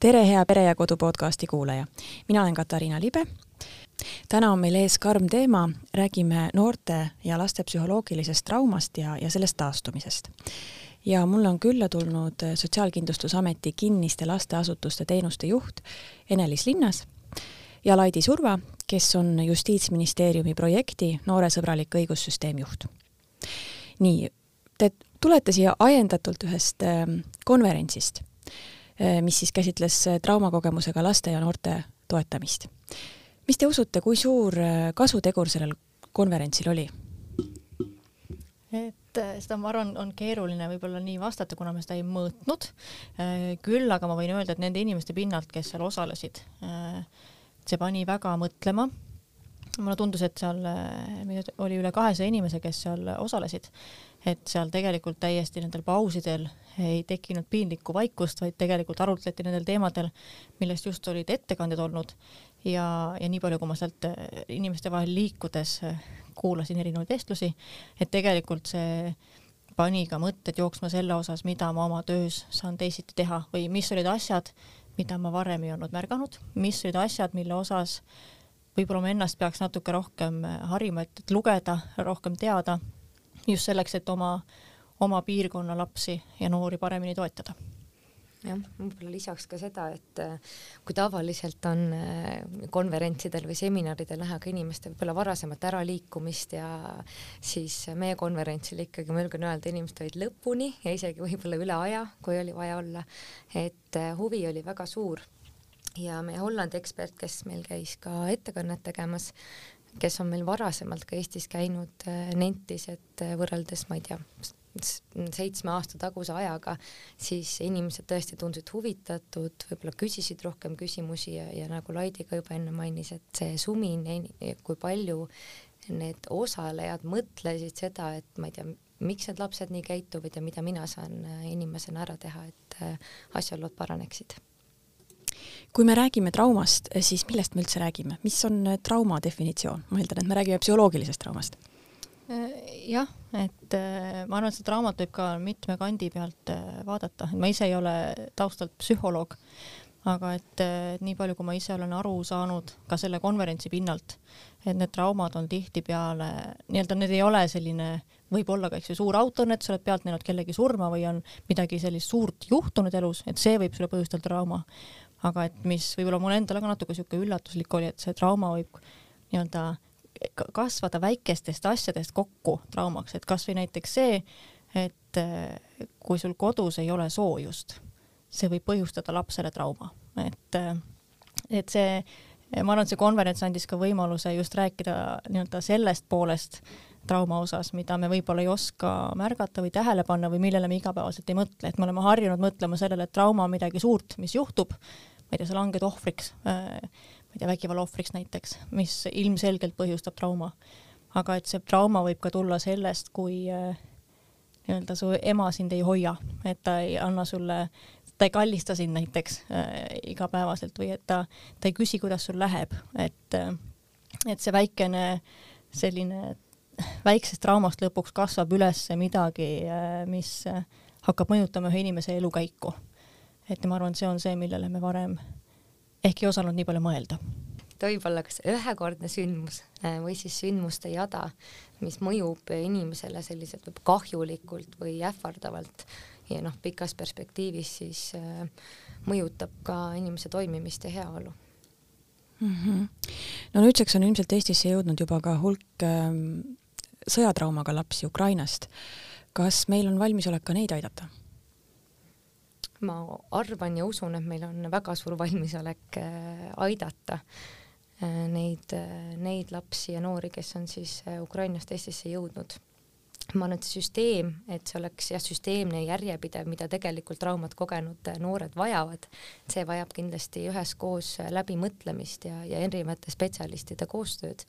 tere, hea Pere ja Kodu podcasti kuulaja. mina olen Katariina Libe. täna on meil ees karm teema, räägime noorte ja laste psühholoogilisest traumast ja, ja sellest taastumisest. ja mulle on külla tulnud Sotsiaalkindlustusameti kinniste lasteasutuste teenuste juht Ene-Liis Linnas ja Laidi Surva, kes on Justiitsministeeriumi projekti Nooresõbralik õigussüsteem juht. nii, te tulete siia ajendatult ühest ähm, konverentsist mis siis käsitles eh, traumakogemusega laste ja noorte toetamist. mis te usute, kui suur eh, kasutegur sellel konverentsil oli? et seda ma arvan, on keeruline võib-olla nii vastata, kuna me seda ei mõõtnud. küll aga ma võin öelda, et nende inimeste pinnalt, kes seal osalesid, see pani väga mõtlema. Mulle tundus, et seal oli üle kahesaja inimese, kes seal osalesid. Et seal tegelikult täiesti nendel pausidel ei tekkinud piinlikku vaikust, vaid tegelikult arutleti nendel teemadel, millest just olid ettekanded olnud. Ja, ja nii palju, kui ma sealt äh, inimeste vahel liikudes äh, kuulasin erinevaid vestlusi, et tegelikult see pani ka mõtted jooksma selle osas, mida ma oma töös saan teisiti teha või mis olid asjad, mida ma varem ei olnud märganud, mis olid asjad, mille osas võib-olla ma ennast peaks natuke rohkem äh, harima, et lugeda, rohkem teada just selleks, et oma, oma piirkonna lapsi ja noori paremini toetada. Jah, võib-olla lisaks ka seda, et äh, kui tavaliselt on äh, konverentsidel või seminaridel näha ka inimeste võib-olla varasemat äraliikumist ja siis meie konverentsil ikkagi ma julgen öelda, inimesed olid lõpuni ja isegi võib-olla üle aja, kui oli vaja olla, et huvi oli väga suur ja meie Hollandi ekspert, kes meil käis ka ettekannet tegemas, kes on meil varasemalt ka Eestis käinud, äh, nentis, et äh, võrreldes, ma ei tea, seitsme aasta taguse ajaga, siis inimesed tõesti tundusid huvitatud, võib-olla küsisid rohkem küsimusi ja, ja nagu Laidi ka juba enne mainis, et see sumin, kui palju need osalejad mõtlesid seda, et ma ei tea, miks need lapsed nii käituvad ja mida mina saan äh, inimesena ära teha, et asjaolud paraneksid kui me räägime traumast, siis millest me üldse räägime, mis on äh, trauma definitsioon? ma eeldan, et me räägime psühholoogilisest traumast. Äh, jah, et ma arvan, et seda raamat võib ka mitme kandi pealt vaadata, ma ise ei ole taustalt psühholoog, aga et nii palju, kui ma ise olen aru saanud ka selle konverentsi pinnalt, et need traumad on tihtipeale nii-öelda, need ei ole selline võib-olla ka eks ju suur autoõnnetus, oled pealt näinud kellegi surma või on midagi sellist suurt juhtunud elus, et see võib sulle põhjustada trauma aga et mis võib-olla mulle endale ka natuke sihuke üllatuslik oli, et see trauma võib nii-öelda kasvada väikestest asjadest kokku traumaks, et kasvõi näiteks see, et eh, kui sul kodus ei ole soojust, see võib põhjustada lapsele trauma, et, eh, et see, ma arvan, et see konverents andis ka võimaluse just rääkida nii-öelda sellest poolest trauma osas, mida me võib-olla ei oska märgata või tähele panna või millele me igapäevaselt ei mõtle, et me oleme harjunud mõtlema sellele, et trauma on midagi suurt, mis juhtub ma ei tea, sa langed ohvriks, äh, ma ei tea, vägivalla ohvriks näiteks, mis ilmselgelt põhjustab trauma. aga et see trauma võib ka tulla sellest, kui äh, nii-öelda su ema sind ei hoia, et ta ei anna sulle, ta ei kallista sind näiteks äh, igapäevaselt või et ta, ta ei küsi, kuidas sul läheb, et, äh, et see väikene selline väiksest traumast lõpuks kasvab üles midagi, mis hakkab mõjutama ühe inimese elukäiku et ma arvan, et see on see, millele me varem ehk ei osanud nii palju mõelda. ta võib olla kas ühekordne sündmus äh, või siis sündmuste jada, mis mõjub inimesele selliselt võib kahjulikult või ähvardavalt ja noh, pikas perspektiivis siis äh, mõjutab ka inimese toimimist ja heaolu mm. -hmm. no nüüdseks on ilmselt Eestisse jõudnud juba ka hulk äh, sõjatraumaga lapsi Ukrainast. kas meil on valmisolek ka neid aidata? Ma arvan ja usun, et meil on väga suur valmisolek äh, aidata äh, neid, äh, neid lapsi ja noori, kes on siis Ukrainast Eestisse jõudnud. ma arvan, et süsteem, et see oleks jah, süsteemne ja järjepidev, mida tegelikult traumat kogenud noored vajavad, see vajab kindlasti üheskoos läbimõtlemist ja, ja erinevate spetsialistide koostööd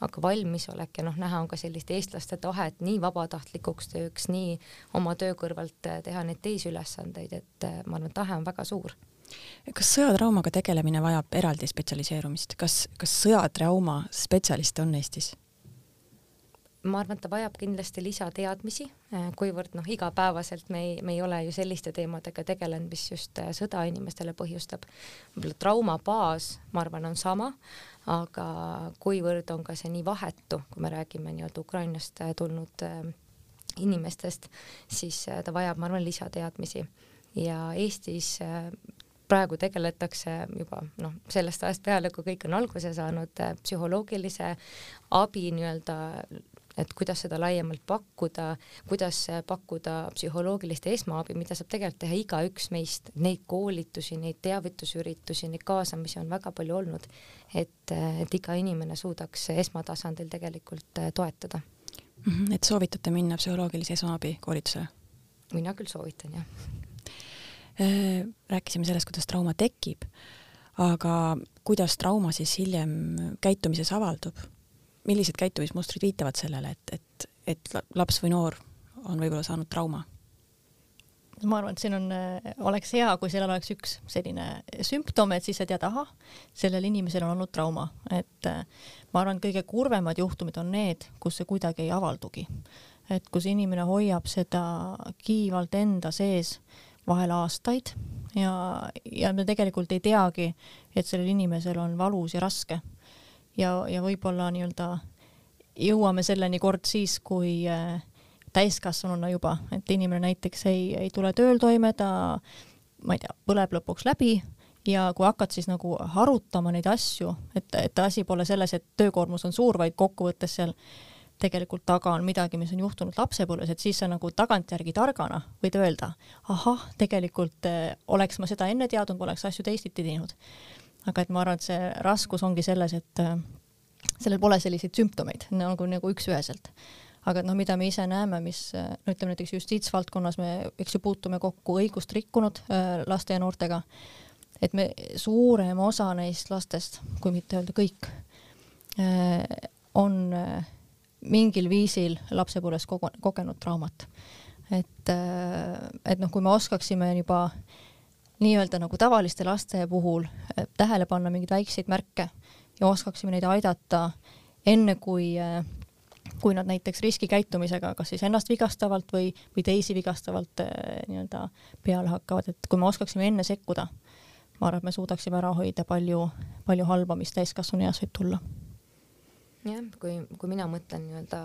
aga valmisolek ja noh, näha on ka sellist eestlaste tahet nii vabatahtlikuks tööks, nii oma töö kõrvalt äh, teha neid teisi ülesandeid, et äh, ma arvan, et tahe on väga suur kas sõjatraumaga tegelemine vajab eraldi spetsialiseerumist, kas, kas sõjatrauma spetsialiste on Eestis? Ma arvan, et ta vajab kindlasti lisateadmisi, äh, kuivõrd noh, igapäevaselt me ei, me ei ole ju selliste teemadega tegelenud, mis just äh, sõda inimestele põhjustab. võib-olla trauma baas, ma arvan, on sama, aga kuivõrd on ka see nii vahetu, kui me räägime nii-öelda Ukrainast äh, tulnud inimestest, siis ta vajab, ma arvan, lisateadmisi ja Eestis praegu tegeletakse juba noh, sellest ajast peale, kui kõik on alguse saanud, psühholoogilise abi nii-öelda et kuidas seda laiemalt pakkuda, kuidas pakkuda psühholoogilist esmaabi, mida saab tegelikult teha igaüks meist, neid koolitusi, neid teavitusüritusi, neid kaasamisi on väga palju olnud, et, et iga inimene suudaks esmatasandil tegelikult toetada. -hmm, et soovitate minna psühholoogilise esmaabi koolitusele? mina küll soovitan, jah. Äh, rääkisime sellest, kuidas trauma tekib, aga kuidas trauma siis hiljem käitumises avaldub? Millised käitumismustrid viitavad sellele, et, et, et laps või noor on võib-olla saanud trauma? ma arvan, et siin on, äh, oleks hea, kui sellel oleks üks selline sümptom, et siis sa tead, ahah, sellel inimesel on olnud trauma, et äh, ma arvan, et kõige kurvemad juhtumid on need, kus see kuidagi ei avaldugi. et kus inimene hoiab seda kiivalt enda sees vahel aastaid ja, ja me tegelikult ei teagi, et sellel inimesel on valus ja raske ja, ja võib-olla nii-öelda jõuame selleni kord siis, kui äh, täiskasvanuna juba, et inimene näiteks ei, ei tule tööl toime, ta ma ei tea, põleb lõpuks läbi ja kui hakkad siis nagu harutama neid asju, et, et asi pole selles, et töökoormus on suur, vaid kokkuvõttes seal tegelikult taga on midagi, mis on juhtunud lapsepõlves, et siis sa nagu tagantjärgi targana võid öelda, ahah, tegelikult eh, oleks ma seda enne teadnud, poleks asju teisiti teinud aga et ma arvan, et see raskus ongi selles, et äh, sellel pole selliseid sümptomeid nagu, nagu üks-üheselt. aga noh, mida me ise näeme, mis äh, no ütleme näiteks justiitsvaldkonnas me, eks ju, puutume kokku õigust rikkunud äh, laste ja noortega, et me, suurem osa neist lastest, kui mitte öelda kõik, on mingil viisil lapsepõlves kogenud traumat. et, et noh, kui me oskaksime juba äh, nii-öelda nagu tavaliste laste puhul äh, tähele panna mingeid väikseid märke ja oskaksime neid aidata enne, kui äh, kui nad näiteks riskikäitumisega kas siis ennast vigastavalt või, või teisi vigastavalt äh, nii-öelda peale hakkavad, et kui me oskaksime enne sekkuda, ma arvan, et me suudaksime ära hoida palju, palju halba, mis täiskasvanu eas võib tulla. jah, kui, kui mina mõtlen nii-öelda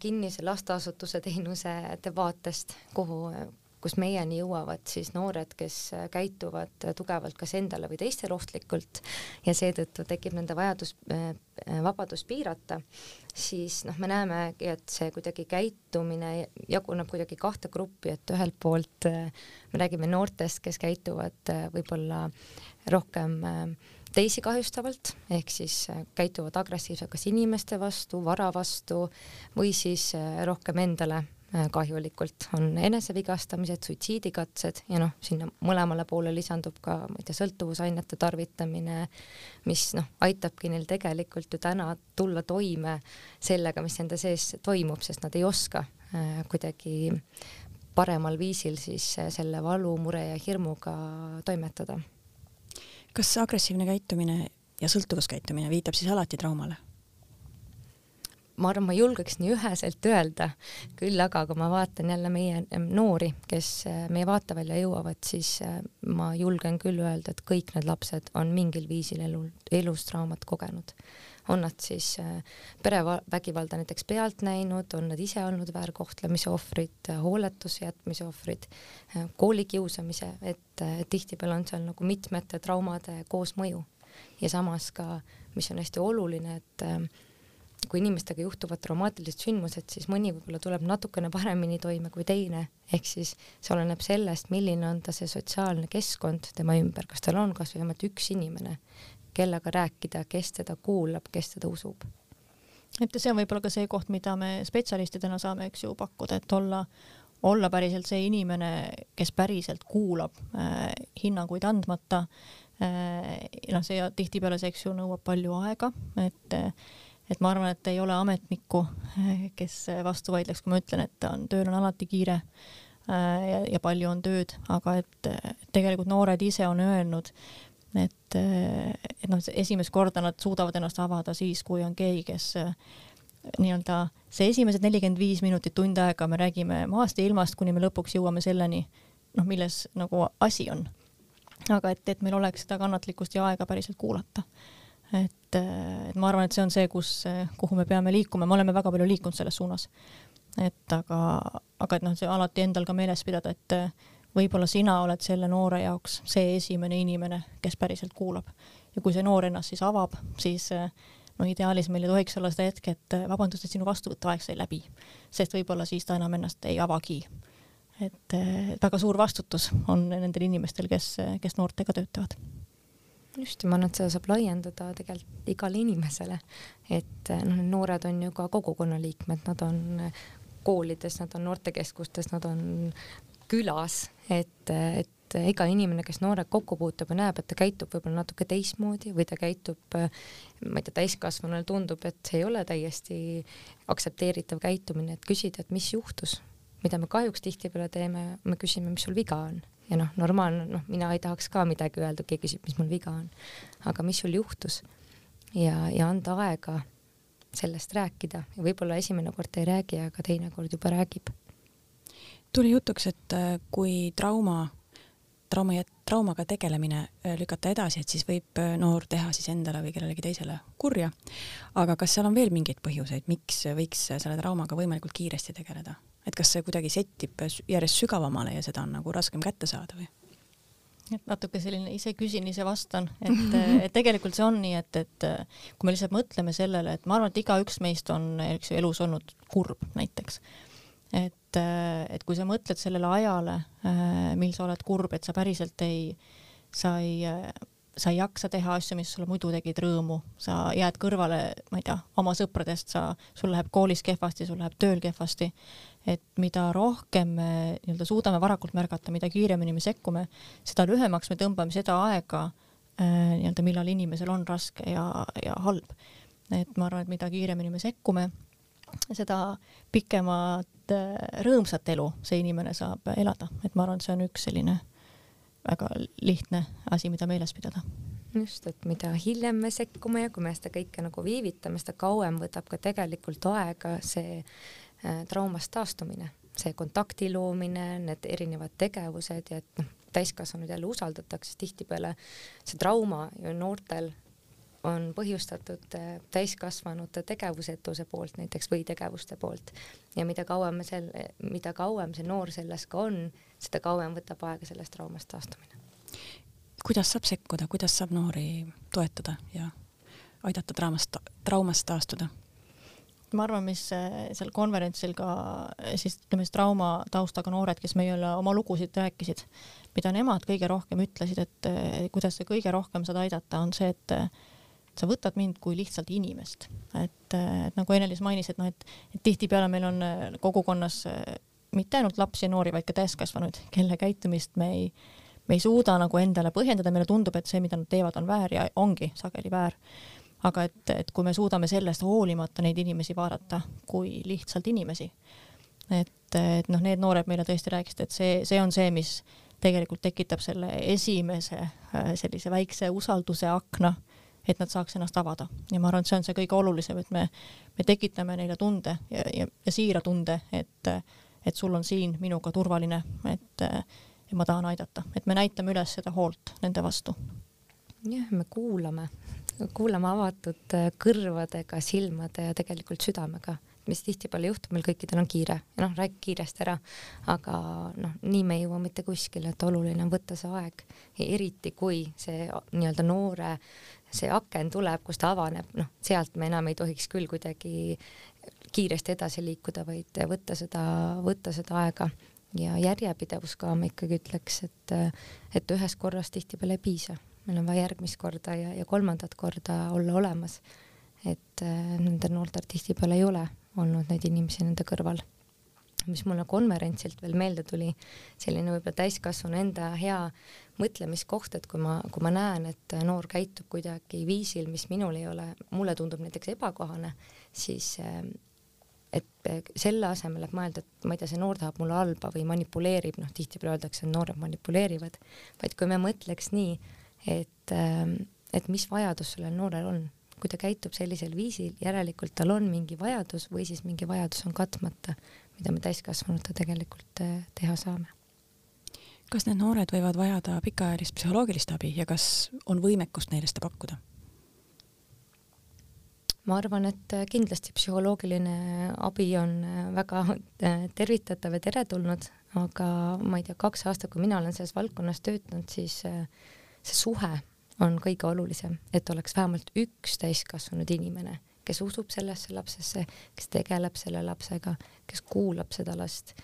kinnise lasteasutuse teenuse vaatest, kuhu kus meieni jõuavad siis noored, kes käituvad tugevalt kas endale või teistele ohtlikult ja seetõttu tekib nende vajadus, äh, vabadust piirata, siis noh, me näemegi, et see kuidagi käitumine jaguneb kuidagi kahte gruppi, et ühelt poolt äh, me räägime noortest, kes käituvad äh, võib-olla rohkem teisi kahjustavalt, ehk siis käituvad agressiivselt kas inimeste vastu, vara vastu või siis rohkem endale. Äh, kahjulikult, on enesevigastamised, suitsiidikatsed ja noh, sinna mõlemale poole lisandub ka, ma ei tea, sõltuvusainete tarvitamine, mis noh, aitabki neil tegelikult ju täna tulla toime sellega, mis nende sees toimub, sest nad ei oska äh, kuidagi paremal viisil siis äh, selle valu, mure ja hirmuga toimetada. kas agressiivne käitumine ja sõltuvuskäitumine viitab siis alati traumale? Ma arvan, ma julgeks nii üheselt öelda, küll aga kui ma vaatan jälle meie noori, kes äh, meie vaatevälja jõuavad, siis äh, ma julgen küll öelda, et kõik need lapsed on mingil viisil elu, elus traumat kogenud. on nad siis äh, perevägivalda näiteks pealt näinud, on nad ise olnud väärkohtlemise ohvrid, hooletuse jätmise ohvrid, koolikiusamise, et tihtipeale on seal nagu mitmete traumade koosmõju ja samas ka, mis on hästi oluline, et kui inimestega juhtuvad traumaatilised sündmused, siis mõni võib-olla tuleb natukene paremini toime kui teine, ehk siis see oleneb sellest, milline on ta see sotsiaalne keskkond tema ümber, kas tal on kas või vähemalt üks inimene, kellega rääkida, kes teda kuulab, kes teda usub. et see on võib-olla ka see koht, mida me spetsialistidena saame, eks ju, pakkuda, et olla, olla päriselt see inimene, kes päriselt kuulab äh, hinnanguid andmata äh,. noh, see tihtipeale see, eks ju, nõuab palju aega, et äh, et ma arvan, et ei ole ametnikku, kes vastu vaidleks, kui ma ütlen, et on, tööl on alati kiire äh, ja, ja palju on tööd, aga et tegelikult noored ise on öelnud, et, et noh, esimest korda nad suudavad ennast avada siis, kui on keegi, kes nii-öelda see esimesed nelikümmend viis minutit, tund aega me räägime maast ja ilmast, kuni me lõpuks jõuame selleni, noh, milles nagu asi on. aga et, et meil oleks seda kannatlikkust ja aega päriselt kuulata. Et, et ma arvan, et see on see, kus, kuhu me peame liikuma, me oleme väga palju liikunud selles suunas. et aga, aga et noh, see alati endal ka meeles pidada, et võib-olla sina oled selle noore jaoks see esimene inimene, kes päriselt kuulab. ja kui see noor ennast siis avab, siis no ideaalis meil ei tohiks olla seda hetke, et vabandust, et sinu vastuvõtuaeg sai läbi, sest võib-olla siis ta enam ennast ei avagi. et väga suur vastutus on nendel inimestel, kes, kes noortega töötavad just, ja ma arvan, et seda saab laiendada tegelikult igale inimesele, et noh, need noored on ju ka kogukonna liikmed, nad on koolides, nad on noortekeskustes, nad on külas, et, et iga inimene, kes noorega kokku puutub ja näeb, et ta käitub võib-olla natuke teistmoodi või ta käitub, ma ei tea, täiskasvanule tundub, et see ei ole täiesti aktsepteeritav käitumine, et küsida, et mis juhtus, mida me kahjuks tihtipeale teeme, me küsime, mis sul viga on ja noh, normaalne, noh, mina ei tahaks ka midagi öelda, keegi küsib, mis mul viga on, aga mis sul juhtus ja, ja anda aega sellest rääkida ja võib-olla esimene kord ei räägi, aga teine kord juba räägib tuli jutuks, et äh, kui trauma, trauma, traumaga tegelemine äh, lükata edasi, et siis võib äh, noor teha siis endale või kellelegi teisele kurja. aga kas seal on veel mingeid põhjuseid, miks võiks selle traumaga võimalikult kiiresti tegeleda? Et kas see kuidagi settib järjest sügavamale ja seda on nagu raskem kätte saada või? et natuke selline ise küsin, ise vastan, et, et tegelikult see on nii, et, et kui me lihtsalt mõtleme sellele, et ma arvan, et igaüks meist on, eks ju, elus olnud kurb näiteks et, et kui sa mõtled sellele ajale, äh, mil sa oled kurb, et sa päriselt ei, sa ei, sa ei jaksa teha asju, mis sulle muidu tegid rõõmu, sa jääd kõrvale, ma ei tea, oma sõpradest, sa, sul läheb koolis kehvasti, sul läheb tööl kehvasti, et mida rohkem me nii-öelda suudame varakult märgata, mida kiiremini me sekkume, seda lühemaks me tõmbame seda aega äh, nii-öelda, millal inimesel on raske ja, ja halb. et ma arvan, et mida kiiremini me sekkume, seda pikemat äh, rõõmsat elu see inimene saab elada, et ma arvan, et see on üks selline väga lihtne asi, mida meeles pidada. just, et mida hiljem me sekkume ja kui me seda kõike nagu viivitame, seda kauem võtab ka tegelikult aega see traumast taastumine, see kontakti loomine, need erinevad tegevused ja et noh, täiskasvanud jälle usaldatakse, tihtipeale see trauma ju noortel on põhjustatud äh, täiskasvanute tegevusetuse poolt näiteks või tegevuste poolt ja mida kauem me sel, mida kauem see noor selles ka on, seda kauem võtab aega sellest traumast taastumine. kuidas saab sekkuda, kuidas saab noori toetada ja aidata traumast, traumast taastuda? Ma arvan, mis äh, seal konverentsil ka siis ütleme siis trauma taustaga noored, kes meile oma lugusid rääkisid, mida nemad kõige rohkem ütlesid, et äh, kuidas sa kõige rohkem saad aidata, on see, et sa võtad mind kui lihtsalt inimest, et, nagu Ene-Liis mainis, et noh, et, et tihtipeale meil on äh, kogukonnas äh, mitte ainult lapsi ja noori, vaid ka täiskasvanuid, kelle käitumist me ei, me ei suuda nagu endale põhjendada, meile tundub, et see, mida nad teevad, on väär ja ongi sageli väär. Aga et, et kui me suudame sellest hoolimata neid inimesi vaadata kui lihtsalt inimesi, et, et noh, need noored meile tõesti rääkisid, et see, see on see, mis tegelikult tekitab selle esimese äh, sellise väikse usalduse akna et nad saaks ennast avada ja ma arvan, et see on see kõige olulisem, et me, me tekitame neile tunde ja, ja, ja siira tunde, et, et sul on siin minuga turvaline, et ja ma tahan aidata, et me näitame üles seda hoolt nende vastu. Jah, me kuulame, kuulame avatud kõrvadega, silmade ja tegelikult südamega mis tihtipeale juhtub, meil kõikidel on kiire. Noh, räägi kiiresti ära, aga noh, nii me ei jõua mitte kuskile, et oluline on võtta see aeg, eriti kui see nii-öelda noore see aken tuleb, kus ta avaneb, noh, sealt me enam ei tohiks küll kuidagi kiiresti edasi liikuda, vaid võtta seda, võtta seda aega. Ja järjepidevus ka ma ikkagi ütleks, et, et ühest korrast tihtipeale ei piisa, meil on vaja järgmist korda ja, ja kolmandat korda olla olemas. et äh, nendel noortel tihtipeale ei ole olnud neid inimesi nende kõrval mis mulle konverentsilt veel meelde tuli, selline võib-olla täiskasvanu enda hea mõtlemiskoht, et kui ma, kui ma näen, et noor käitub kuidagi viisil, mis minul ei ole, mulle tundub näiteks ebakohane, siis et selle asemel, et mõelda, et ma ei tea, see noor tahab mulle halba või manipuleerib, noh tihtipeale öeldakse, et noored manipuleerivad, vaid kui me mõtleks nii, et, et mis vajadus sellel noorel on, kui ta käitub sellisel viisil, järelikult tal on mingi vajadus või siis mingi vajadus on katmata, mida me täiskasvanute tegelikult äh, teha saame. kas need noored võivad vajada pikaajalist psühholoogilist abi ja kas on võimekust neile seda pakkuda? ma arvan, et äh, kindlasti psühholoogiline abi on äh, väga tervitatav ja teretulnud, aga ma ei tea, kaks aastat, kui mina olen selles valdkonnas töötanud, siis see suhe on kõige olulisem, et oleks vähemalt üks täiskasvanud inimene, kes usub sellesse lapsesse, kes tegeleb selle lapsega, kes kuulab seda last.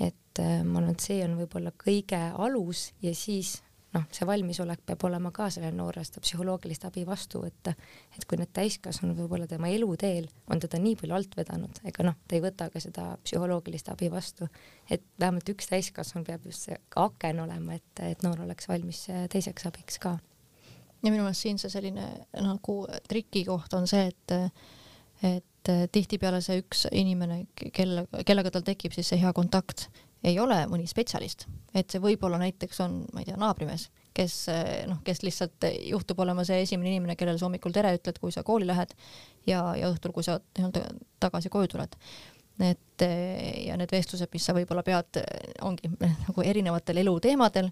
et äh, ma arvan, et see on võib-olla kõige alus ja siis noh, see valmisolek peab olema ka sellel noorel seda psühholoogilist abi vastu võtta, et kui need täiskasvanud võib-olla tema eluteel on teda nii palju alt vedanud, ega noh, ta ei võta ka seda psühholoogilist abi vastu, et vähemalt üks täiskasvanu peab just see aken olema, et, et noor oleks valmis teiseks abiks ka. Ja minu meelest siin see selline nagu trikikoht on see, et et tihtipeale see üks inimene, kelle, kellega tal tekib siis see hea kontakt, ei ole mõni spetsialist, et see võib-olla näiteks on, ma ei tea, naabrimees, kes noh, kes lihtsalt juhtub olema see esimene inimene, kellele sa hommikul tere ütled, kui sa kooli lähed ja, ja õhtul, kui sa nii-öelda tagasi koju tuled. Et ja need vestlused, mis sa võib-olla pead, ongi nagu erinevatel eluteemadel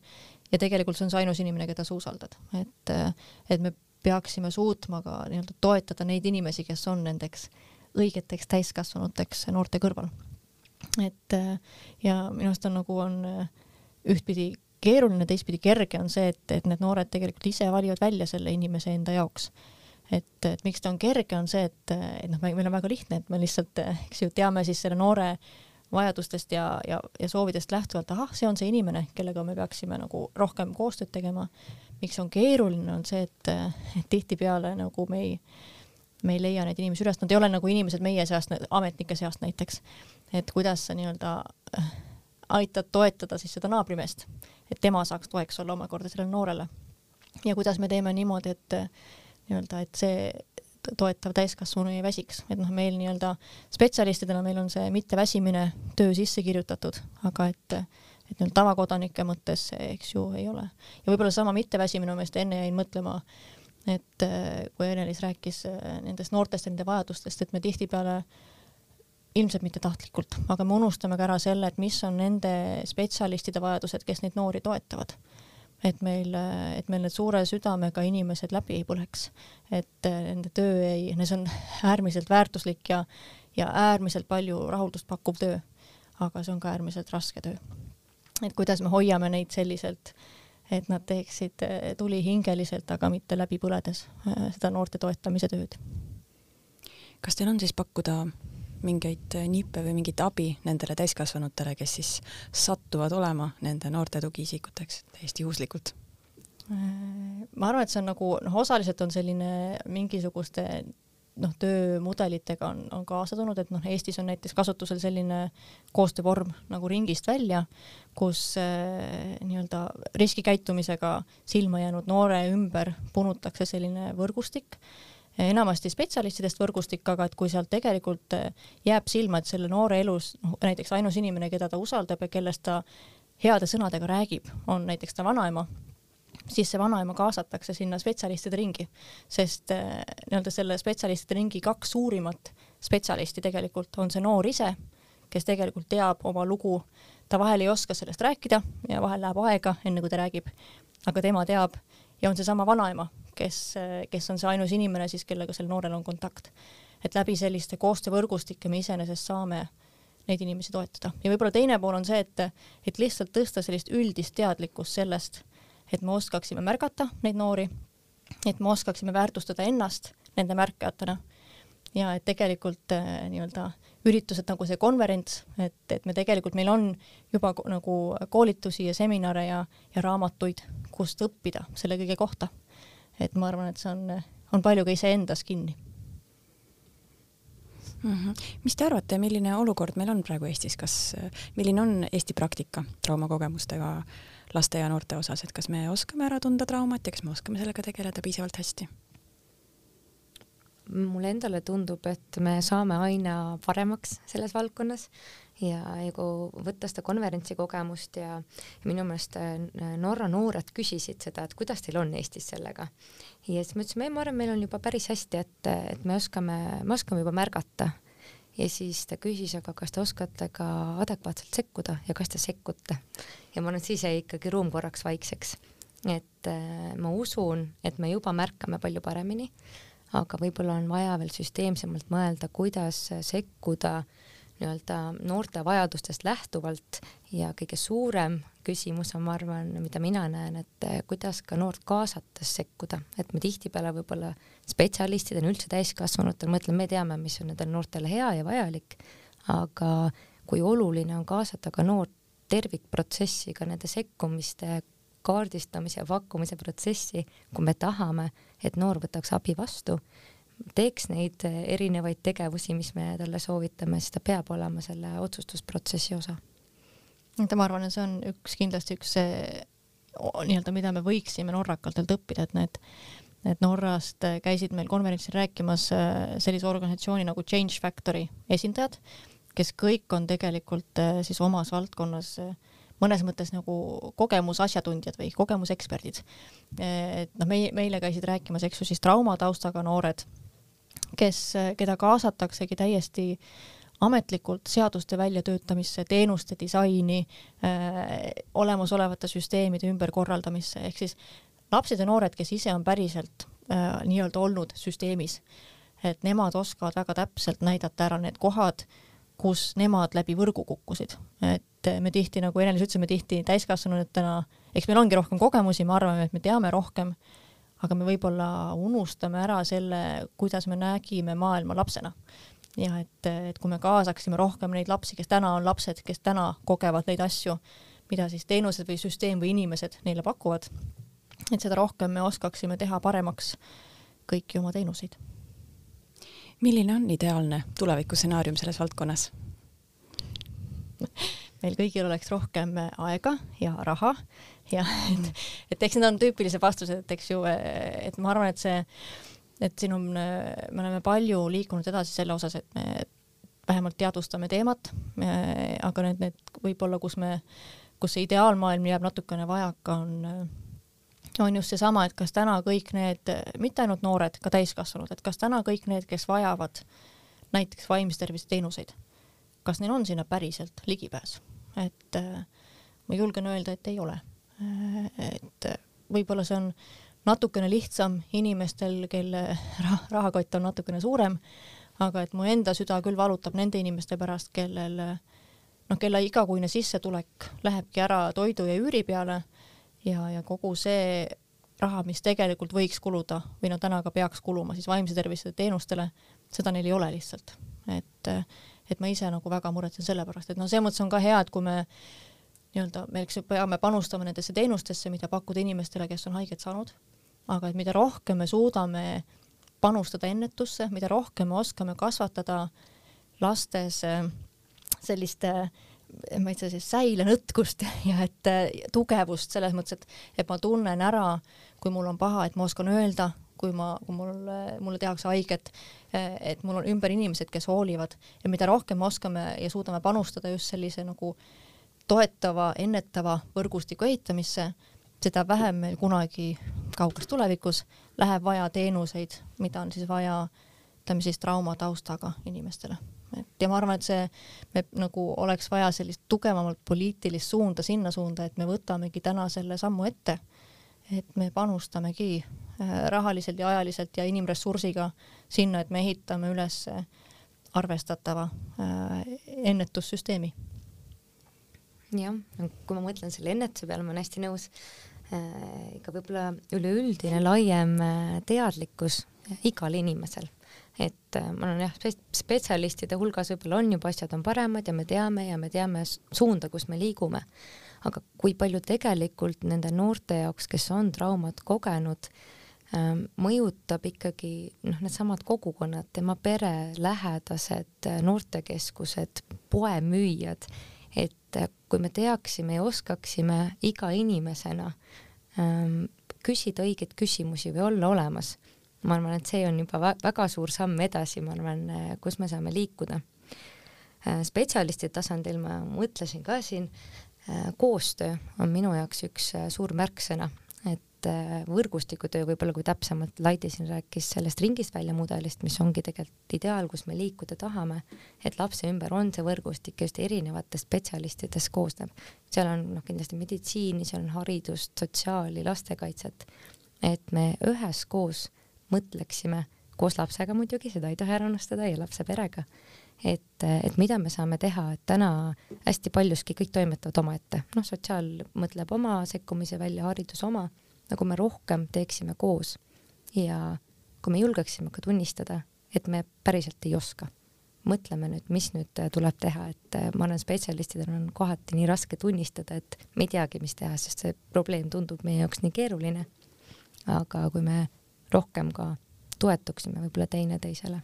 ja tegelikult see on see ainus inimene, keda sa usaldad, et, et me peaksime suutma ka nii-öelda toetada neid inimesi, kes on nendeks õigeteks täiskasvanuteks noorte kõrval. Et ja minu arust on nagu on ühtpidi keeruline, teistpidi kerge on see, et, et need noored tegelikult ise valivad välja selle inimese enda jaoks et, et miks ta on kerge, on see, et, et noh, meil on väga lihtne, et me lihtsalt, eks ju, teame siis selle noore vajadustest ja, ja, ja soovidest lähtuvalt, ahah, see on see inimene, kellega me peaksime nagu rohkem koostööd tegema. miks on keeruline, on see, et, et tihtipeale nagu me ei, me ei leia neid inimesi üles, nad ei ole nagu inimesed meie seast, ametnike seast näiteks. et kuidas sa nii-öelda äh, aitad toetada siis seda naabrimeest, et tema saaks toeks olla omakorda sellele noorele. ja kuidas me teeme niimoodi, et nii-öelda, et see toetav täiskasvanu ei väsiks, et noh, meil nii-öelda spetsialistidena meil on see mitteväsimine töö sisse kirjutatud, aga et et nüüd tavakodanike mõttes see, eks ju, ei ole. ja võib-olla sama mitteväsimine, ma just enne jäin mõtlema, et kui Ene-Liis rääkis äh, nendest noortest ja nende vajadustest, et me tihtipeale ilmselt mitte tahtlikult, aga me unustame ka ära selle, et mis on nende spetsialistide vajadused, kes neid noori toetavad et meil, et meil need suure südamega inimesed läbi ei põleks, et äh, nende töö ei, see on äärmiselt väärtuslik ja, ja äärmiselt palju rahuldust pakkuv töö. aga see on ka äärmiselt raske töö. et kuidas me hoiame neid selliselt, et nad teeksid äh, tulihingeliselt, aga mitte läbi põledes äh, seda noorte toetamise tööd. kas teil on siis pakkuda mingeid nippe või mingit abi nendele täiskasvanutele, kes siis satuvad olema nende noorte tugiisikuteks täiesti juhuslikult? ma arvan, et see on nagu noh, osaliselt on selline mingisuguste noh, töömudelitega on, on kaasa tulnud, et noh, Eestis on näiteks kasutusel selline koostöövorm nagu Ringist välja, kus äh, nii-öelda riskikäitumisega silma jäänud noore ümber punutakse selline võrgustik enamasti spetsialistidest võrgustik, aga et kui sealt tegelikult eh, jääb silma, et selle noore elus noh, näiteks ainus inimene, keda ta usaldab ja kellest ta heade sõnadega räägib, on näiteks ta vanaema, siis see vanaema kaasatakse sinna spetsialistide ringi, sest eh, nii-öelda selle spetsialistide ringi kaks suurimat spetsialisti tegelikult on see noor ise, kes tegelikult teab oma lugu, ta vahel ei oska sellest rääkida ja vahel läheb aega, enne kui ta räägib, aga tema teab. Ja on seesama vanaema, kes, kes on see ainus inimene siis, kellega sel noorel on kontakt. et läbi selliste koostöövõrgustike me iseenesest saame neid inimesi toetada. Ja võib-olla teine pool on see, et, et lihtsalt tõsta sellist üldist teadlikkust sellest, et me oskaksime märgata neid noori, et me oskaksime väärtustada ennast nende märkajatena ja et tegelikult äh, nii-öelda üritused nagu see konverents, et, et me tegelikult, meil on juba nagu koolitusi ja seminare ja, ja raamatuid, kust õppida selle kõige kohta et ma arvan, et see on, on palju ka iseendas kinni mm. -hmm. mis te arvate, milline olukord meil on praegu Eestis, kas, milline on Eesti praktika traumakogemustega laste ja noorte osas, et kas me oskame ära tunda traumat ja kas me oskame sellega tegeleda piisavalt hästi? mulle endale tundub, et me saame aina paremaks selles valdkonnas, ja, ja kui võtta seda konverentsi kogemust ja, minu meelest Norra noored küsisid seda, et kuidas teil on Eestis sellega. ja siis me ütlesime, ei, ma arvan, meil on juba päris hästi, et, et me oskame, me oskame juba märgata ja siis ta küsis, aga kas te oskate ka adekvaatselt sekkuda ja kas te sekkute. ja ma arvan, et siis jäi ikkagi ruum korraks vaikseks. et äh, ma usun, et me juba märkame palju paremini, aga võib-olla on vaja veel süsteemsemalt mõelda, kuidas sekkuda nii-öelda noorte vajadustest lähtuvalt ja kõige suurem küsimus on, ma arvan, mida mina näen, et eh, kuidas ka noort kaasates sekkuda, et me tihtipeale võib-olla spetsialistidena, üldse täiskasvanutel mõtleme, me teame, mis on nendele noortele hea ja vajalik, aga kui oluline on kaasata ka noort tervikprotsessi, ka nende sekkumiste kaardistamise ja pakkumise protsessi, kui me tahame, et noor võtaks abi vastu, teeks neid erinevaid tegevusi, mis me talle soovitame, siis ta peab olema selle otsustusprotsessi osa et ma arvan, et see on üks kindlasti üks nii-öelda, mida me võiksime norrakatelt õppida, et need et Norrast käisid meil konverentsil rääkimas äh, sellise organisatsiooni nagu Change Factory esindajad, kes kõik on tegelikult äh, siis omas valdkonnas äh, mõnes mõttes nagu kogemusasjatundjad või kogemuseksperdid. et noh, meie, meile käisid rääkimas, eks ju, siis traumataustaga noored, kes, keda kaasataksegi täiesti äh, ametlikult seaduste väljatöötamisse, teenuste disaini äh,, olemasolevate süsteemide ümberkorraldamisse, ehk siis lapsed ja noored, kes ise on päriselt äh, nii-öelda olnud süsteemis, et nemad oskavad väga täpselt näidata ära need kohad, kus nemad läbi võrgu kukkusid, et me tihti, nagu Ene-Liis ütles, me tihti täiskasvanutena, eks meil ongi rohkem kogemusi, me arvame, et me teame rohkem, aga me võib-olla unustame ära selle, kuidas me nägime maailma lapsena ja et, et kui me kaasaksime rohkem neid lapsi, kes täna on lapsed, kes täna kogevad neid asju, mida siis teenused või süsteem või inimesed neile pakuvad, et seda rohkem me oskaksime teha paremaks kõiki oma teenuseid. milline on ideaalne tulevikustsenaarium selles valdkonnas? meil kõigil oleks rohkem aega ja raha ja et, et eks need on tüüpilised vastused, et eks ju, et ma arvan, et see et siin on, me oleme palju liikunud edasi selle osas, et me vähemalt teadvustame teemat, aga need, need võib-olla, kus me, kus see ideaalmaailm jääb natukene vajaka, on, on just seesama, et kas täna kõik need, mitte ainult noored, ka täiskasvanud, et kas täna kõik need, kes vajavad näiteks vaimse tervise teenuseid, kas neil on sinna päriselt ligipääs, et ma julgen öelda, et ei ole. et võib-olla see on natukene lihtsam inimestel, kelle rah rahakott on natukene suurem, aga et mu enda süda küll valutab nende inimeste pärast, kellel noh, kelle igakuine sissetulek lähebki ära toidu ja üüri peale ja, ja kogu see raha, mis tegelikult võiks kuluda või no täna ka peaks kuluma siis vaimse tervise teenustele, seda neil ei ole lihtsalt. et, et ma ise nagu väga muretsen selle pärast, et noh, selles mõttes on ka hea, et kui me nii-öelda, me eks peame panustama nendesse teenustesse, mida pakkuda inimestele, kes on haiget saanud aga et mida rohkem me suudame panustada ennetusse, mida rohkem me oskame kasvatada lastes äh, sellist äh, ma ei tea siis säilenõtkust ja et äh, tugevust selles mõttes, et, et ma tunnen ära, kui mul on paha, et ma oskan öelda, kui ma, kui mul, mulle tehakse haiget, et mul on ümber inimesed, kes hoolivad. Ja mida rohkem me oskame ja suudame panustada just sellise nagu toetava, ennetava võrgustiku ehitamisse, seda vähem meil kunagi kauges tulevikus läheb vaja teenuseid, mida on siis vaja, ütleme siis traumataustaga inimestele. et ja ma arvan, et see, me nagu oleks vaja sellist tugevamat poliitilist suunda sinna suunda, et me võtamegi täna selle sammu ette, et me panustamegi äh, rahaliselt ja ajaliselt ja inimressursiga sinna, et me ehitame üles arvestatava äh, ennetussüsteemi jah, kui ma mõtlen selle ennetuse peale, ma olen hästi nõus Äh, ikka võib-olla üleüldine laiem äh, teadlikkus igal inimesel, et äh, ma olen jah, spetsialistide hulgas võib-olla on juba asjad on paremad ja me teame ja me teame suunda, kus me liigume. aga kui palju tegelikult nende noorte jaoks, kes on traumat kogenud, ähm, mõjutab ikkagi noh, needsamad kogukonnad, tema pere, lähedased, noortekeskused, poemüüjad et kui me teaksime ja oskaksime iga inimesena ähm, küsida õigeid küsimusi või olla olemas, ma arvan, et see on juba väga suur samm edasi, ma arvan, kus me saame liikuda. spetsialisti tasandil ma mõtlesin ka siin, koostöö on minu jaoks üks suur märksõna, et võrgustikutöö võib-olla, kui täpsemalt Laidi siin rääkis sellest ringist välja mudelist, mis ongi tegelikult ideaal, kus me liikuda tahame, et lapse ümber on see võrgustik just erinevatest spetsialistidest koosneb. seal on noh, kindlasti meditsiini, seal on haridust, sotsiaali, lastekaitset, et me üheskoos mõtleksime koos lapsega muidugi, seda ei tohi ära unustada, ja lapse perega. et, et mida me saame teha, et täna hästi paljuski kõik toimetavad omaette, noh, sotsiaal mõtleb oma sekkumise välja, haridus oma, nagu me rohkem teeksime koos ja kui me julgeksime ka tunnistada, et me päriselt ei oska, mõtleme nüüd, mis nüüd tuleb teha, et ma arvan, spetsialistidel on kohati nii raske tunnistada, et me ei teagi, mis teha, sest see probleem tundub meie jaoks nii keeruline. aga kui me rohkem ka toetuksime võib-olla teineteisele.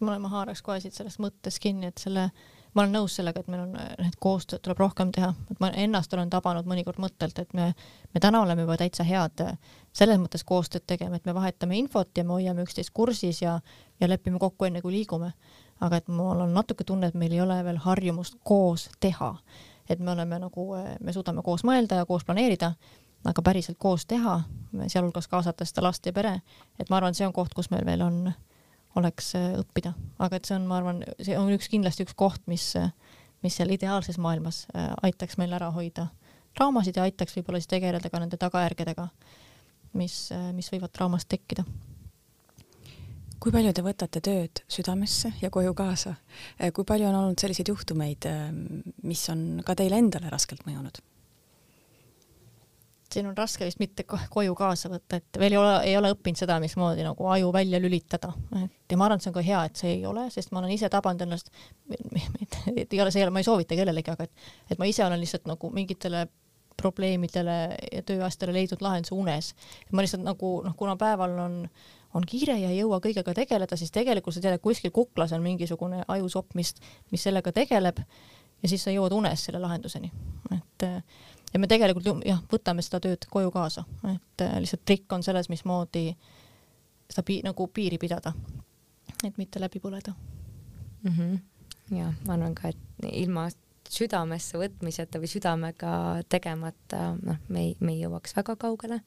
ma haaraks kohe siit sellest mõttest kinni, et selle, ma olen nõus sellega, et meil on, et koostööd tuleb rohkem teha, et ma ennast olen tabanud mõnikord mõttelt, et me, me täna oleme juba täitsa head selles mõttes koostööd tegema, et me vahetame infot ja me hoiame üksteist kursis ja, ja lepime kokku enne, kui liigume. aga et mul on natuke tunne, et meil ei ole veel harjumust koos teha. et me oleme nagu, me suudame koos mõelda ja koos planeerida aga päriselt koos teha, sealhulgas kaasata seda last ja pere, et ma arvan, see on koht, kus meil veel on, oleks äh, õppida, aga et see on, ma arvan, see on üks kindlasti üks koht, mis, mis seal ideaalses maailmas äh, aitaks meil ära hoida traumasid ja aitaks võib-olla siis tegeleda ka nende tagajärgedega, mis, äh, mis võivad traumast tekkida kui palju te võtate tööd südamesse ja koju kaasa? kui palju on olnud selliseid juhtumeid, mis on ka teile endale raskelt mõjunud? Siin on raske vist mitte koju kaasa võtta, et veel ei ole, ei ole õppinud seda, mismoodi nagu aju välja lülitada. et ja ma arvan, et see on ka hea, et see ei ole, sest ma olen ise tabanud ennast, et ei ole, see ei ole, ma ei soovita kellelegi, aga et, et ma ise olen lihtsalt nagu mingitele probleemidele ja tööasjadele leidnud lahenduse unes. ma lihtsalt nagu noh, kuna päeval on, on kiire ja ei jõua kõigega tegeleda, siis tegelikult sa tead, et kuskil kuklas on mingisugune ajusopp, mis, mis sellega tegeleb ja siis sa jõuad unes selle lahenduseni. et ja me tegelikult jah, võtame seda tööd koju kaasa, et äh, lihtsalt trikk on selles, mismoodi seda pi nagu piiri pidada, et mitte läbi põleda mm. -hmm. ja ma arvan ka, et ilma südamesse võtmiseta või südamega tegemata, noh, me ei, me ei jõuaks väga kaugele.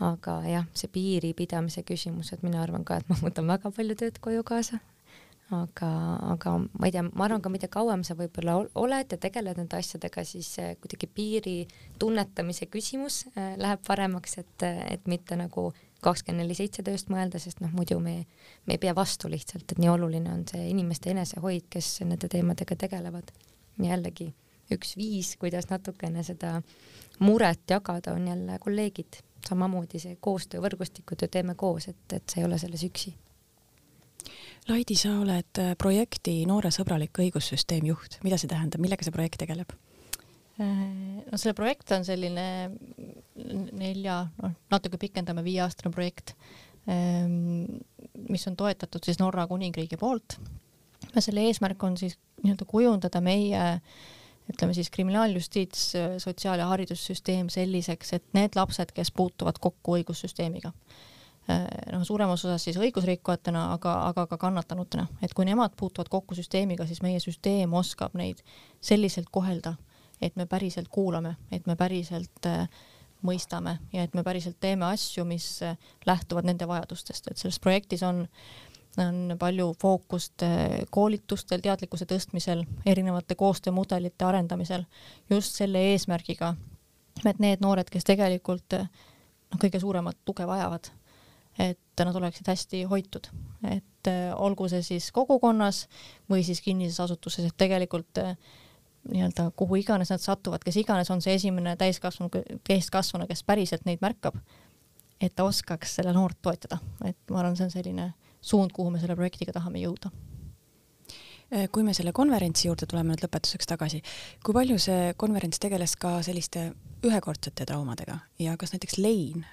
aga jah, see piiri pidamise küsimus, et mina arvan ka, et ma võtan väga palju tööd koju kaasa, aga, aga ma ei tea, ma arvan ka, mida kauem sa võib-olla oled ja tegeled nende asjadega, siis kuidagi piiri tunnetamise küsimus äh, läheb paremaks, et, et mitte nagu kakskümmend neli seitse tööst mõelda, sest noh, muidu me, me ei pea vastu lihtsalt, et nii oluline on see inimeste enesehoid, kes nende teemadega tegelevad. jällegi üks viis, kuidas natukene seda muret jagada, on jälle kolleegid, samamoodi see koostöö, võrgustikutöö teeme koos, et, et sa ei ole selles üksi Laidi, sa oled äh, projekti Nooresõbralik õigussüsteem juht, mida see tähendab, millega see projekt tegeleb? Äh, no selle projekt on selline nelja, noh natuke pikendame viieaastane projekt, ähm, mis on toetatud siis Norra kuningriigi poolt. ja selle eesmärk on siis nii-öelda kujundada meie ütleme siis kriminaaljustiits, sotsiaal- ja haridussüsteem selliseks, et need lapsed, kes puutuvad kokku õigussüsteemiga noh, suuremas osas siis õigusrikkujatena, aga, aga ka kannatanutena, et kui nemad puutuvad kokku süsteemiga, siis meie süsteem oskab neid selliselt kohelda, et me päriselt kuulame, et me päriselt äh, mõistame ja et me päriselt teeme asju, mis äh, lähtuvad nende vajadustest, et selles projektis on on palju fookust koolitustel, teadlikkuse tõstmisel, erinevate koostöömudelite arendamisel just selle eesmärgiga, et need noored, kes tegelikult noh, kõige suuremat tuge vajavad et nad oleksid hästi hoitud, et äh, olgu see siis kogukonnas või siis kinnises asutuses, et tegelikult äh, nii-öelda kuhu iganes nad satuvad, kes iganes on see esimene täiskasvanu, täiskasvanu, kes päriselt neid märkab, et ta oskaks seda noort toetada, et ma arvan, see on selline suund, kuhu me selle projektiga tahame jõuda. Äh, kui me selle konverentsi juurde tuleme nüüd lõpetuseks tagasi, kui palju see konverents tegeles ka selliste ühekordsete traumadega? Ja kas näiteks lein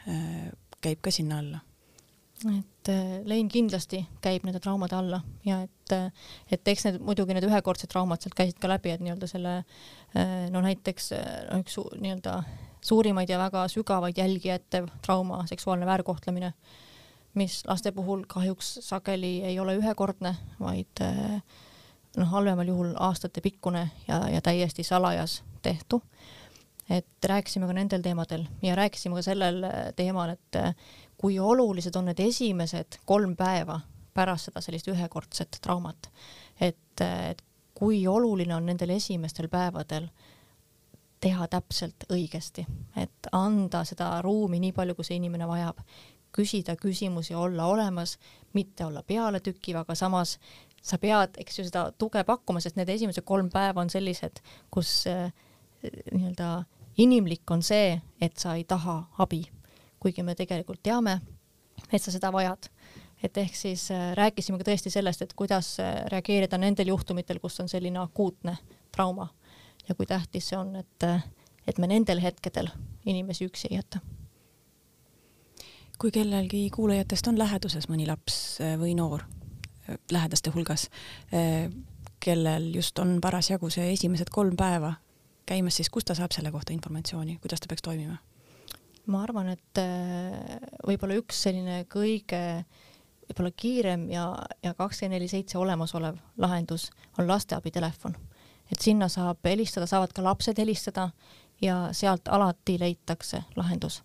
käib ka sinna alla? Et äh, lein kindlasti käib nende traumade alla ja et, äh, et eks need muidugi need ühekordsed traumad sealt käisid ka läbi, et nii-öelda selle äh, no näiteks no üks nii-öelda suurimaid ja väga sügavaid jälgi jättev trauma, seksuaalne väärkohtlemine, mis laste puhul kahjuks sageli ei ole ühekordne, vaid noh, halvemal juhul aastatepikkune ja, ja täiesti salajas tehtu. et rääkisime ka nendel teemadel ja rääkisime ka sellel teemal, et kui olulised on need esimesed kolm päeva pärast seda sellist ühekordset traumat. et, et kui oluline on nendel esimestel päevadel teha täpselt õigesti, et anda seda ruumi nii palju, kui see inimene vajab, küsida küsimusi, olla olemas, mitte olla pealetükkiv, aga samas sa pead, eks ju, seda tuge pakkuma, sest need esimesed kolm päeva on sellised, kus äh, nii-öelda inimlik on see, et sa ei taha abi, kuigi me tegelikult teame, et sa seda vajad et ehk siis äh, rääkisime ka tõesti sellest, et kuidas äh, reageerida nendel juhtumitel, kus on selline akuutne trauma ja kui tähtis see on, et, äh, et me nendel hetkedel inimesi üksi ei jäta. kui kellelgi kuulajatest on läheduses mõni laps või noor lähedaste hulgas, kellel just on parasjagu see esimesed kolm päeva käimas, siis kust ta saab selle kohta informatsiooni, kuidas ta peaks toimima? Ma arvan, et võib-olla üks selline kõige äh, võib-olla kiirem ja, ja kakskümmend neli seitse olemasolev lahendus on lasteabitelefon. et sinna saab helistada, saavad ka lapsed helistada ja sealt alati leitakse lahendus.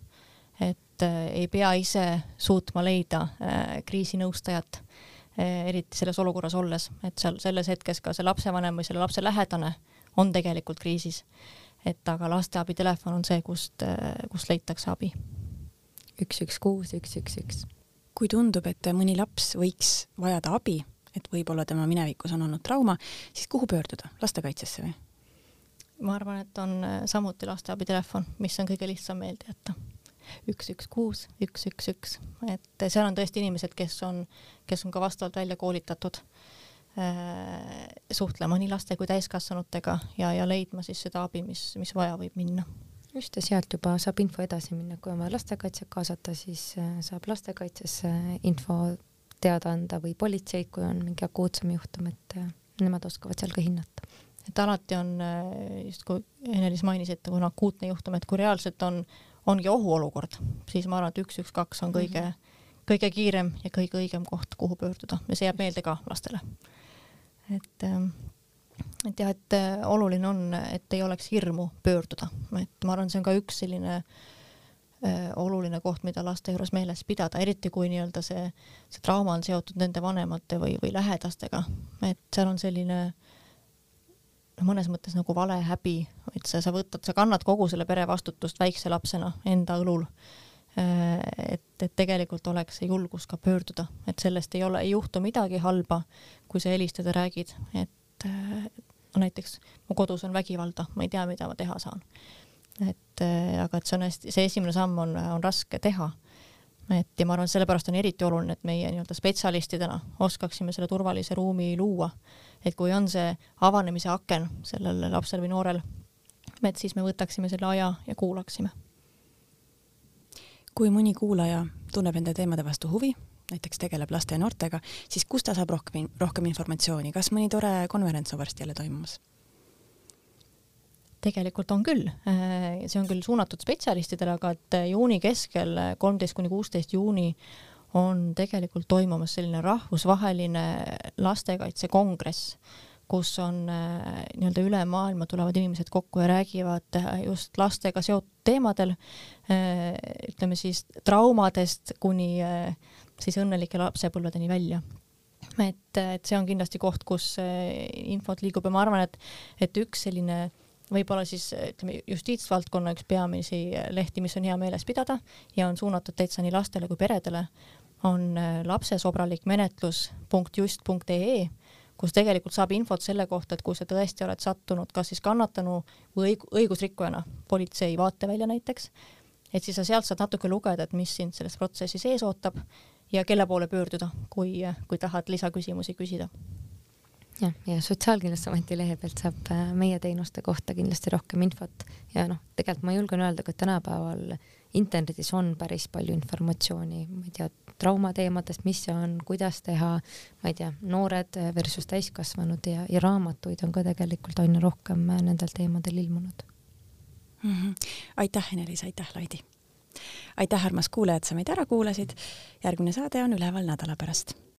et äh, ei pea ise suutma leida äh, kriisinõustajat äh,, eriti selles olukorras olles, et seal selles hetkes ka see lapsevanem või selle lapse lähedane on tegelikult kriisis. Et aga lasteabitelefon on see, kust kust leitakse abi. üks, üks, kuus, üks, üks, üks kui tundub, et mõni laps võiks vajada abi, et võib-olla tema minevikus on olnud trauma, siis kuhu pöörduda, lastekaitsesse või? ma arvan, et on äh, samuti lasteabitelefon, mis on kõige lihtsam meelde jätta. üks, üks, kuus, üks, üks, üks, et seal on tõesti inimesed, kes on, kes on ka vastavalt välja koolitatud suhtlema nii laste kui täiskasvanutega ja, ja leidma siis seda abi, mis, mis vaja võib minna just, ja sealt juba saab info edasi minna, kui on vaja lastekaitset kaasata, siis äh, saab lastekaitsesse info teada anda või politseid, kui on mingi akuutsem juhtum, et äh, nemad oskavad seal ka hinnata. et alati on äh, just kui Ene-Liis mainis, et kui on akuutne juhtum, et kui reaalselt on, ongi ohuolukord, siis ma arvan, et üks, üks, kaks on kõige mm, -hmm. kõige kiirem ja kõige õigem koht, kuhu pöörduda ja see jääb meelde ka lastele. Et ähm, et jah, et äh, oluline on, et ei oleks hirmu pöörduda, et ma arvan, see on ka üks selline äh, oluline koht, mida laste juures meeles pidada, eriti kui nii-öelda see, see trauma on seotud nende vanemate või, või lähedastega, et seal on selline noh, mõnes mõttes nagu vale häbi, et sa, sa võtad, sa kannad kogu selle pere vastutust väikse lapsena enda õlul et, et tegelikult oleks see julgus ka pöörduda, et sellest ei ole, ei juhtu midagi halba, kui sa helistad ja räägid, et no näiteks mu kodus on vägivalda, ma ei tea, mida ma teha saan. et äh, aga et see on hästi, see esimene samm on, on raske teha. et ja ma arvan, sellepärast on eriti oluline, et meie nii-öelda spetsialistidena oskaksime selle turvalise ruumi luua. et kui on see avanemise aken sellel lapsel või noorel, et siis me võtaksime selle aja ja kuulaksime. Kui mõni kuulaja tunneb nende teemade vastu huvi näiteks tegeleb laste ja noortega, siis kust ta saab rohkem, rohkem informatsiooni, kas mõni tore konverents on varsti jälle toimumas? tegelikult on küll, äh, see on küll suunatud spetsialistidele, aga et juuni keskel, kolmteist kuni kuusteist juuni on tegelikult toimumas selline rahvusvaheline lastekaitsekongress, kus on äh, nii-öelda üle maailma tulevad inimesed kokku ja räägivad äh, just lastega seotud teemadel, ütleme siis traumadest kuni siis õnnelike lapsepõlvedeni välja. Et, et see on kindlasti koht, kus eh, infot liigub ja ma arvan, et, et üks selline võib-olla siis ütleme, justiitsvaldkonna üks peamisi lehti, mis on hea meeles pidada ja on suunatud täitsa nii lastele kui peredele, on eh, lapsesobralik menetlus.just.ee, kus tegelikult saab infot selle kohta, et kui sa tõesti oled sattunud kas siis kannatanu või õig õigusrikkujana politsei vaatevälja näiteks, et siis sa sealt saad natuke lugeda, et mis sind selles protsessis ees ootab ja kelle poole pöörduda, kui, kui tahad lisaküsimusi küsida. jah, ja Sotsiaalkindlustusameti lehe pealt saab äh, meie teenuste kohta kindlasti rohkem infot ja noh, tegelikult ma julgen öelda ka tänapäeval internetis on päris palju informatsiooni, ma ei tea, traumateemadest, mis see on, kuidas teha, ma ei tea, noored versus täiskasvanud ja, ja raamatuid on ka tegelikult aina rohkem nendel teemadel ilmunud mm. -hmm. aitäh, Ene-Liis, aitäh, Laidi aitäh, armas kuulaja, et sa meid ära kuulasid. järgmine saade on üleval nädala pärast